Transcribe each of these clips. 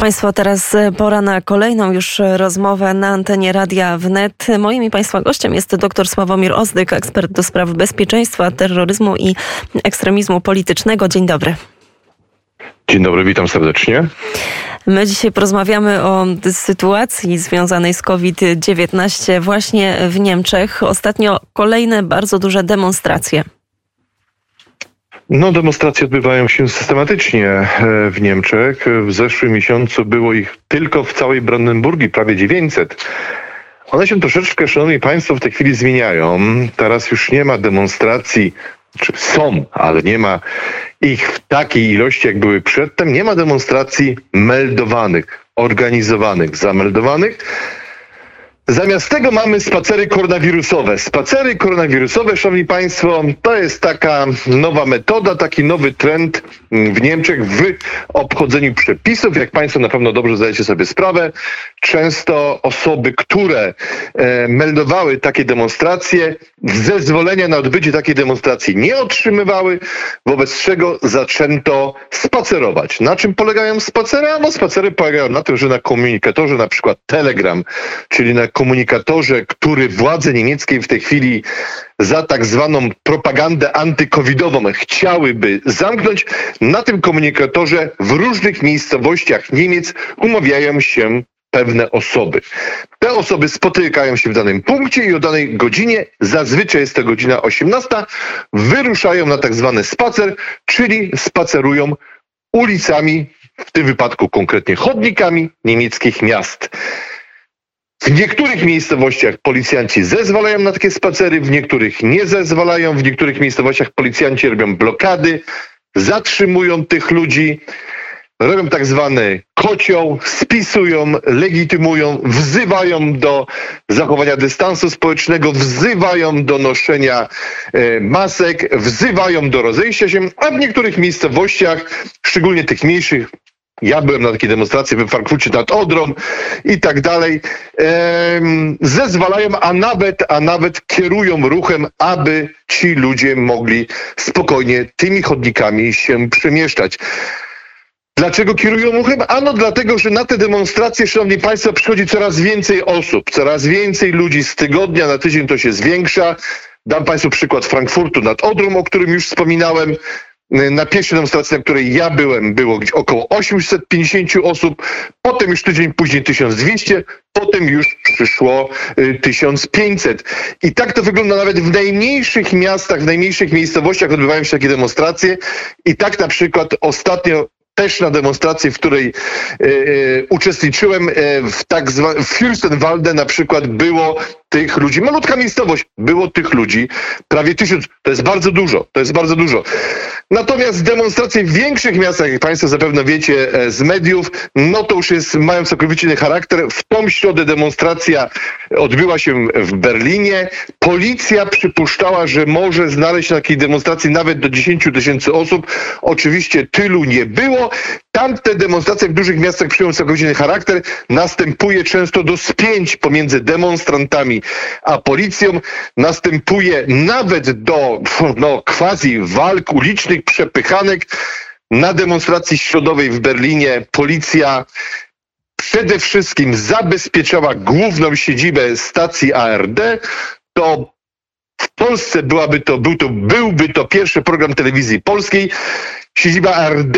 Państwo, teraz pora na kolejną już rozmowę na antenie Radia Wnet. Moim i Państwa gościem jest dr Sławomir Ozdyk, ekspert do spraw bezpieczeństwa, terroryzmu i ekstremizmu politycznego. Dzień dobry. Dzień dobry, witam serdecznie. My dzisiaj porozmawiamy o sytuacji związanej z COVID-19 właśnie w Niemczech. Ostatnio kolejne bardzo duże demonstracje. No, demonstracje odbywają się systematycznie e, w Niemczech. W zeszłym miesiącu było ich tylko w całej Brandenburgii prawie 900. One się troszeczkę, szanowni państwo, w tej chwili zmieniają. Teraz już nie ma demonstracji, czy są, ale nie ma ich w takiej ilości, jak były przedtem. Nie ma demonstracji meldowanych, organizowanych, zameldowanych Zamiast tego mamy spacery koronawirusowe. Spacery koronawirusowe, szanowni państwo, to jest taka nowa metoda, taki nowy trend w Niemczech w obchodzeniu przepisów. Jak państwo na pewno dobrze zdajecie sobie sprawę, często osoby, które e, meldowały takie demonstracje, zezwolenia na odbycie takiej demonstracji nie otrzymywały, wobec czego zaczęto spacerować. Na czym polegają spacery? No spacery polegają na tym, że na komunikatorze na przykład Telegram, czyli na komunikatorze, który władze niemieckie w tej chwili za tak zwaną propagandę antykowidową chciałyby zamknąć, na tym komunikatorze w różnych miejscowościach Niemiec umawiają się pewne osoby. Te osoby spotykają się w danym punkcie i o danej godzinie, zazwyczaj jest to godzina 18, wyruszają na tak zwany spacer, czyli spacerują ulicami, w tym wypadku konkretnie chodnikami niemieckich miast. W niektórych miejscowościach policjanci zezwalają na takie spacery, w niektórych nie zezwalają, w niektórych miejscowościach policjanci robią blokady, zatrzymują tych ludzi, robią tak zwany kocioł, spisują, legitymują, wzywają do zachowania dystansu społecznego, wzywają do noszenia e, masek, wzywają do rozejścia się, a w niektórych miejscowościach, szczególnie tych mniejszych, ja byłem na takiej demonstracji we Frankfurcie nad Odrą i tak dalej. Zezwalają, a nawet, a nawet kierują ruchem, aby ci ludzie mogli spokojnie tymi chodnikami się przemieszczać. Dlaczego kierują ruchem? Ano dlatego, że na te demonstracje, szanowni państwo, przychodzi coraz więcej osób, coraz więcej ludzi z tygodnia na tydzień to się zwiększa. Dam państwu przykład Frankfurtu nad Odrą, o którym już wspominałem. Na pierwszej demonstracji, na której ja byłem, było około 850 osób, potem już tydzień później 1200, potem już przyszło 1500. Y, I tak to wygląda nawet w najmniejszych miastach, w najmniejszych miejscowościach odbywają się takie demonstracje. I tak na przykład ostatnio też na demonstracji, w której e, e, uczestniczyłem w tak zwanym Fürstenwalde na przykład było tych ludzi, malutka miejscowość, było tych ludzi prawie tysiąc. To jest bardzo dużo, to jest bardzo dużo. Natomiast demonstracje w większych miastach, jak Państwo zapewne wiecie e, z mediów, no to już jest, mają całkowicie inny charakter. W tą środę demonstracja odbyła się w Berlinie. Policja przypuszczała, że może znaleźć na takiej demonstracji nawet do 10 tysięcy osób. Oczywiście tylu nie było. Tamte demonstracje w dużych miastach przyjmują całkowicie inny charakter. Następuje często do spięć pomiędzy demonstrantami a policją. Następuje nawet do no, quasi walk ulicznych, przepychanek. Na demonstracji środowej w Berlinie policja przede wszystkim zabezpieczała główną siedzibę stacji ARD. To w Polsce byłaby to, był to, byłby to pierwszy program telewizji polskiej. Siedziba ARD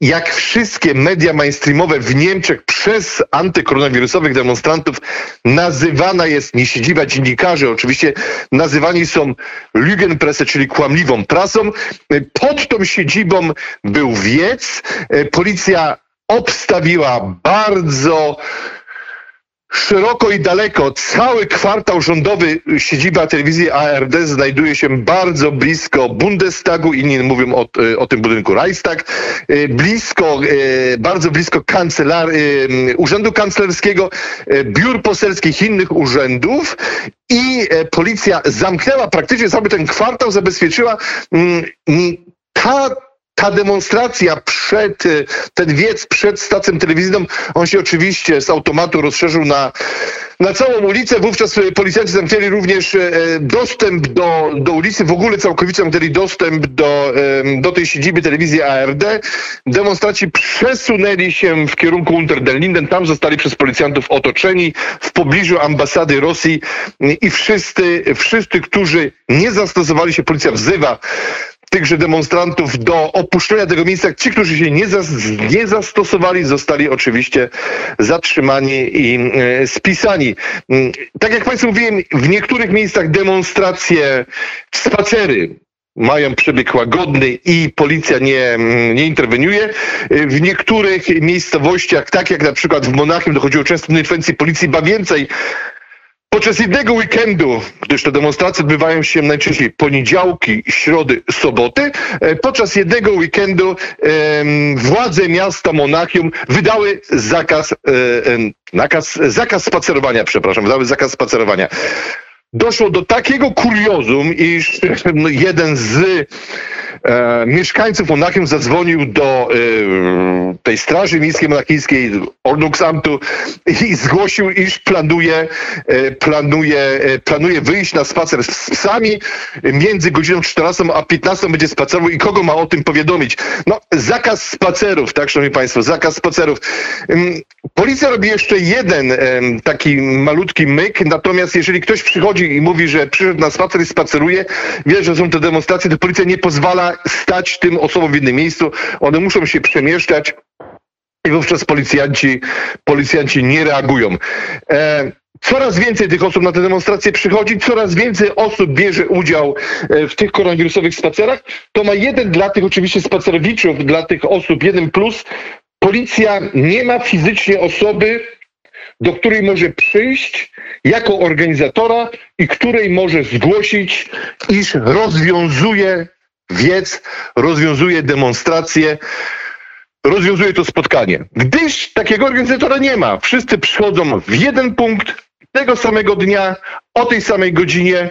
jak wszystkie media mainstreamowe w Niemczech przez antykoronawirusowych demonstrantów nazywana jest nie siedziba dziennikarzy, oczywiście nazywani są Lügenpresse, czyli kłamliwą prasą. Pod tą siedzibą był wiec. Policja obstawiła bardzo Szeroko i daleko, cały kwartał rządowy, siedziba telewizji ARD znajduje się bardzo blisko Bundestagu, inni mówią o, o tym budynku Reichstag, e, blisko, e, bardzo blisko kancelar, e, Urzędu Kanclerskiego, biur poselskich innych urzędów i policja zamknęła praktycznie cały ten kwartał, zabezpieczyła. Mm, ta ta demonstracja przed, ten wiec przed stacją telewizyjną, on się oczywiście z automatu rozszerzył na, na całą ulicę. Wówczas policjanci zamknęli również dostęp do, do ulicy, w ogóle całkowicie zamknęli dostęp do, do tej siedziby telewizji ARD. Demonstraci przesunęli się w kierunku Unter den Linden, tam zostali przez policjantów otoczeni w pobliżu ambasady Rosji i wszyscy, wszyscy, którzy nie zastosowali się, policja wzywa tychże demonstrantów do opuszczenia tego miejsca. Ci, którzy się nie, nie zastosowali, zostali oczywiście zatrzymani i e, spisani. Mm, tak jak Państwu mówiłem, w niektórych miejscach demonstracje, spacery, mają przebieg łagodny i policja nie, mm, nie interweniuje. W niektórych miejscowościach, tak jak na przykład w Monachium, dochodziło często do interwencji policji, ba więcej, Podczas jednego weekendu, gdyż te demonstracje odbywają się najczęściej poniedziałki, środy, soboty, e, podczas jednego weekendu władze miasta Monachium wydały zakaz, e, nakaz, zakaz spacerowania, przepraszam, wydały zakaz spacerowania. Doszło do takiego kuriozum, iż jeden z e, mieszkańców Monachium zadzwonił do e, tej Straży Miejskiej Ordnungsamtu i zgłosił, iż planuje, e, planuje, e, planuje wyjść na spacer z psami. Między godziną 14 a 15 będzie spacerował i kogo ma o tym powiadomić? No, zakaz spacerów, tak, szanowni państwo, zakaz spacerów. Policja robi jeszcze jeden taki malutki myk, natomiast jeżeli ktoś przychodzi i mówi, że przyszedł na spacer i spaceruje, wie, że są te demonstracje, to policja nie pozwala stać tym osobom w jednym miejscu. One muszą się przemieszczać i wówczas policjanci, policjanci nie reagują. E, Coraz więcej tych osób na te demonstracje przychodzi, coraz więcej osób bierze udział e, w tych koronawirusowych spacerach. To ma jeden dla tych oczywiście spacerowiczów, dla tych osób jeden plus. Policja nie ma fizycznie osoby, do której może przyjść jako organizatora i której może zgłosić, iż rozwiązuje wiec, rozwiązuje demonstrację, rozwiązuje to spotkanie. Gdyż takiego organizatora nie ma. Wszyscy przychodzą w jeden punkt tego samego dnia, o tej samej godzinie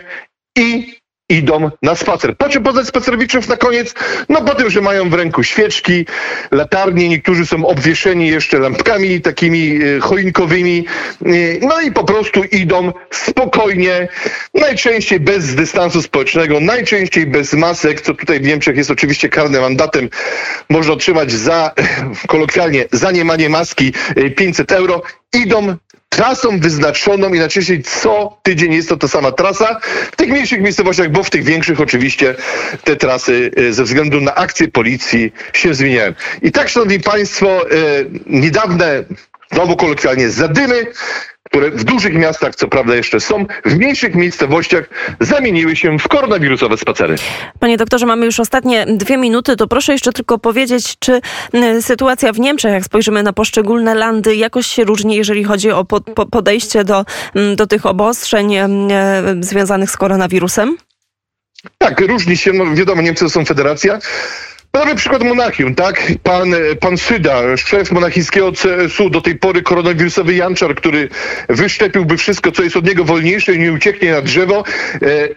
i idą na spacer. Po czym poznać spacerowiczów na koniec? No po tym, że mają w ręku świeczki, latarnie, niektórzy są obwieszeni jeszcze lampkami takimi e, choinkowymi, e, no i po prostu idą spokojnie, najczęściej bez dystansu społecznego, najczęściej bez masek, co tutaj w Niemczech jest oczywiście karnym mandatem. Można otrzymać za, kolokwialnie, za niemanie maski 500 e, euro. Idą trasą wyznaczoną i najczęściej co tydzień jest to ta sama trasa. W tych mniejszych miejscowościach, bo w tych większych oczywiście te trasy e, ze względu na akcję policji się zmieniają. I tak, szanowni państwo, e, niedawne, znowu kolokwialnie, zadymy które w dużych miastach, co prawda jeszcze są, w mniejszych miejscowościach zamieniły się w koronawirusowe spacery. Panie doktorze, mamy już ostatnie dwie minuty, to proszę jeszcze tylko powiedzieć, czy sytuacja w Niemczech, jak spojrzymy na poszczególne landy, jakoś się różni, jeżeli chodzi o podejście do, do tych obostrzeń e, związanych z koronawirusem? Tak, różni się. No wiadomo, Niemcy to są federacja. Podamy przykład Monachium, tak? Pan, pan Syda, szef monachijskiego CSU, do tej pory koronawirusowy Janczar, który wyszczepiłby wszystko, co jest od niego wolniejsze i nie ucieknie na drzewo. E,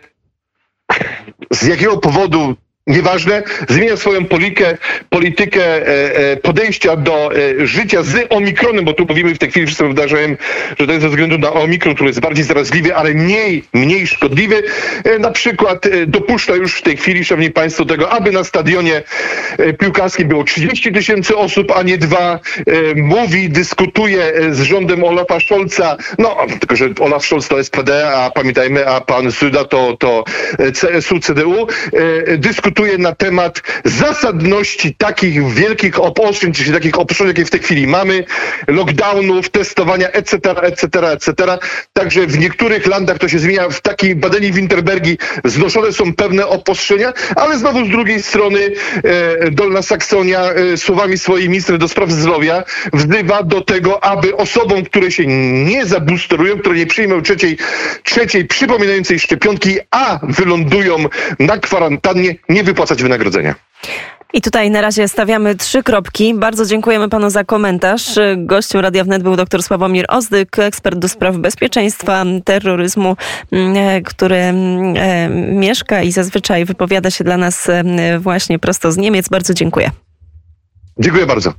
z jakiego powodu Nieważne, zmienia swoją politykę, politykę e, e, podejścia do e, życia z omikronem, bo tu mówimy w tej chwili wszyscy wydarzają, że to jest ze względu na omikron, który jest bardziej zaraźliwy, ale mniej, mniej szkodliwy. Na przykład dopuszcza już w tej chwili, szanowni państwo, tego, aby na stadionie piłkarskim było 30 tysięcy osób, a nie dwa. Mówi, dyskutuje z rządem Olafa Scholza, no, tylko że Olaf Scholz to SPD, a pamiętajmy, a pan Suda to, to CSU, CDU, dyskutuje dyskutuje na temat zasadności takich wielkich obostrzeń, czy takich obostrzeń, jakie w tej chwili mamy, lockdownów, testowania, etc., etc., etc. Także w niektórych landach to się zmienia. W takiej badanii Winterbergi znoszone są pewne obostrzenia, ale znowu z drugiej strony e, Dolna Saksonia e, słowami swojej ministry do spraw zdrowia wzywa do tego, aby osobom, które się nie zabusterują, które nie przyjmą trzeciej, trzeciej przypominającej szczepionki, a wylądują na kwarantannie, nie wypłacać wynagrodzenia. I tutaj na razie stawiamy trzy kropki. Bardzo dziękujemy panu za komentarz. Gościem Radia Wnet był dr Sławomir Ozdyk, ekspert do spraw bezpieczeństwa, terroryzmu, mm, który mm, e, mieszka i zazwyczaj wypowiada się dla nas e, właśnie prosto z Niemiec. Bardzo dziękuję. Dziękuję bardzo.